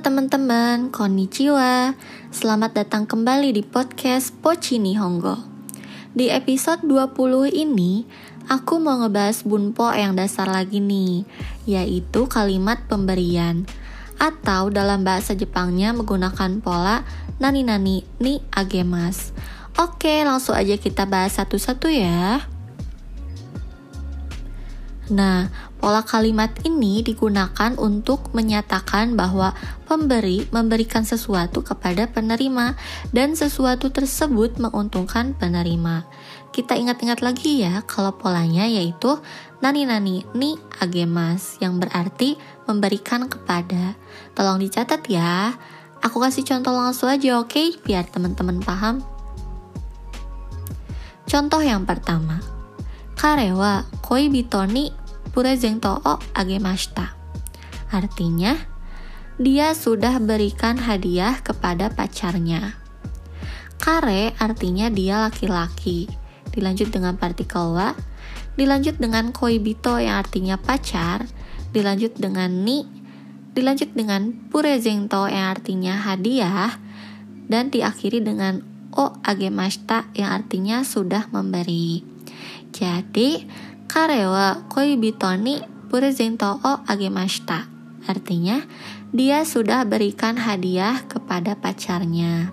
teman-teman, konnichiwa. Selamat datang kembali di podcast Pochi Nihongo. Di episode 20 ini, aku mau ngebahas bunpo yang dasar lagi nih, yaitu kalimat pemberian. Atau dalam bahasa Jepangnya menggunakan pola nani nani ni agemas. Oke, langsung aja kita bahas satu-satu ya. Nah, pola kalimat ini digunakan untuk menyatakan bahwa pemberi memberikan sesuatu kepada penerima dan sesuatu tersebut menguntungkan penerima. Kita ingat-ingat lagi ya kalau polanya yaitu nani nani ni agemas yang berarti memberikan kepada. Tolong dicatat ya. Aku kasih contoh langsung aja oke okay? biar teman-teman paham. Contoh yang pertama. Karewa koibito ni purezento o agemashita. Artinya, dia sudah berikan hadiah kepada pacarnya. Kare artinya dia laki-laki. Dilanjut dengan partikel wa, dilanjut dengan koibito yang artinya pacar, dilanjut dengan ni, dilanjut dengan purezento yang artinya hadiah, dan diakhiri dengan o agemashita yang artinya sudah memberi. Jadi, kare wa koibito ni purezento o agemashita. Artinya, dia sudah berikan hadiah kepada pacarnya.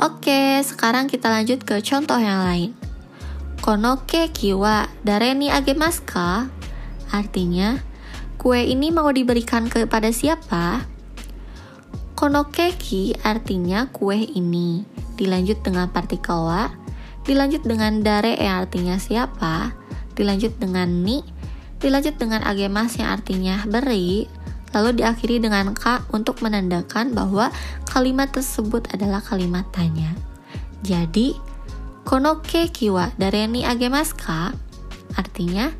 Oke, sekarang kita lanjut ke contoh yang lain. Kono keki wa dare ni agemasu ka? Artinya, kue ini mau diberikan kepada siapa? Kono keki artinya kue ini. Dilanjut dengan partikel wa, dilanjut dengan dare yang artinya siapa, dilanjut dengan ni, dilanjut dengan agemas yang artinya beri, lalu diakhiri dengan ka untuk menandakan bahwa kalimat tersebut adalah kalimat tanya. Jadi, konoke kiwa dari ni agemas ka artinya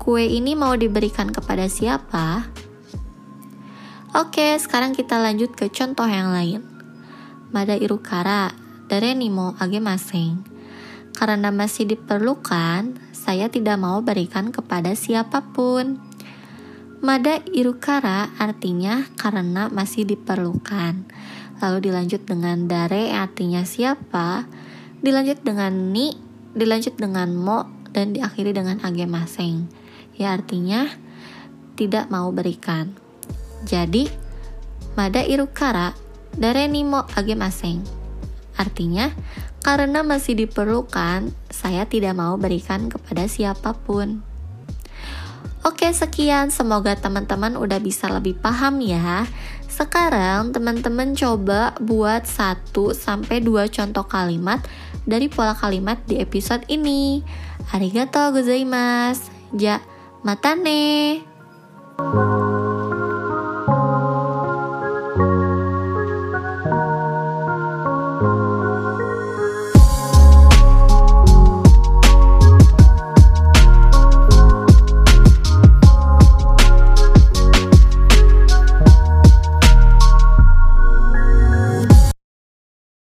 kue ini mau diberikan kepada siapa? Oke, sekarang kita lanjut ke contoh yang lain. Mada irukara, dare ni mo agemaseng. Karena masih diperlukan, saya tidak mau berikan kepada siapa pun. Mada irukara artinya karena masih diperlukan. Lalu dilanjut dengan dare artinya siapa, dilanjut dengan ni, dilanjut dengan mo, dan diakhiri dengan agemaseng. Ya artinya tidak mau berikan. Jadi, mada irukara dare ni mo agemaseng. Artinya, karena masih diperlukan, saya tidak mau berikan kepada siapa pun. Oke, sekian. Semoga teman-teman udah bisa lebih paham ya. Sekarang teman-teman coba buat 1 sampai 2 contoh kalimat dari pola kalimat di episode ini. Arigatou gozaimasu. Ja, mata ne.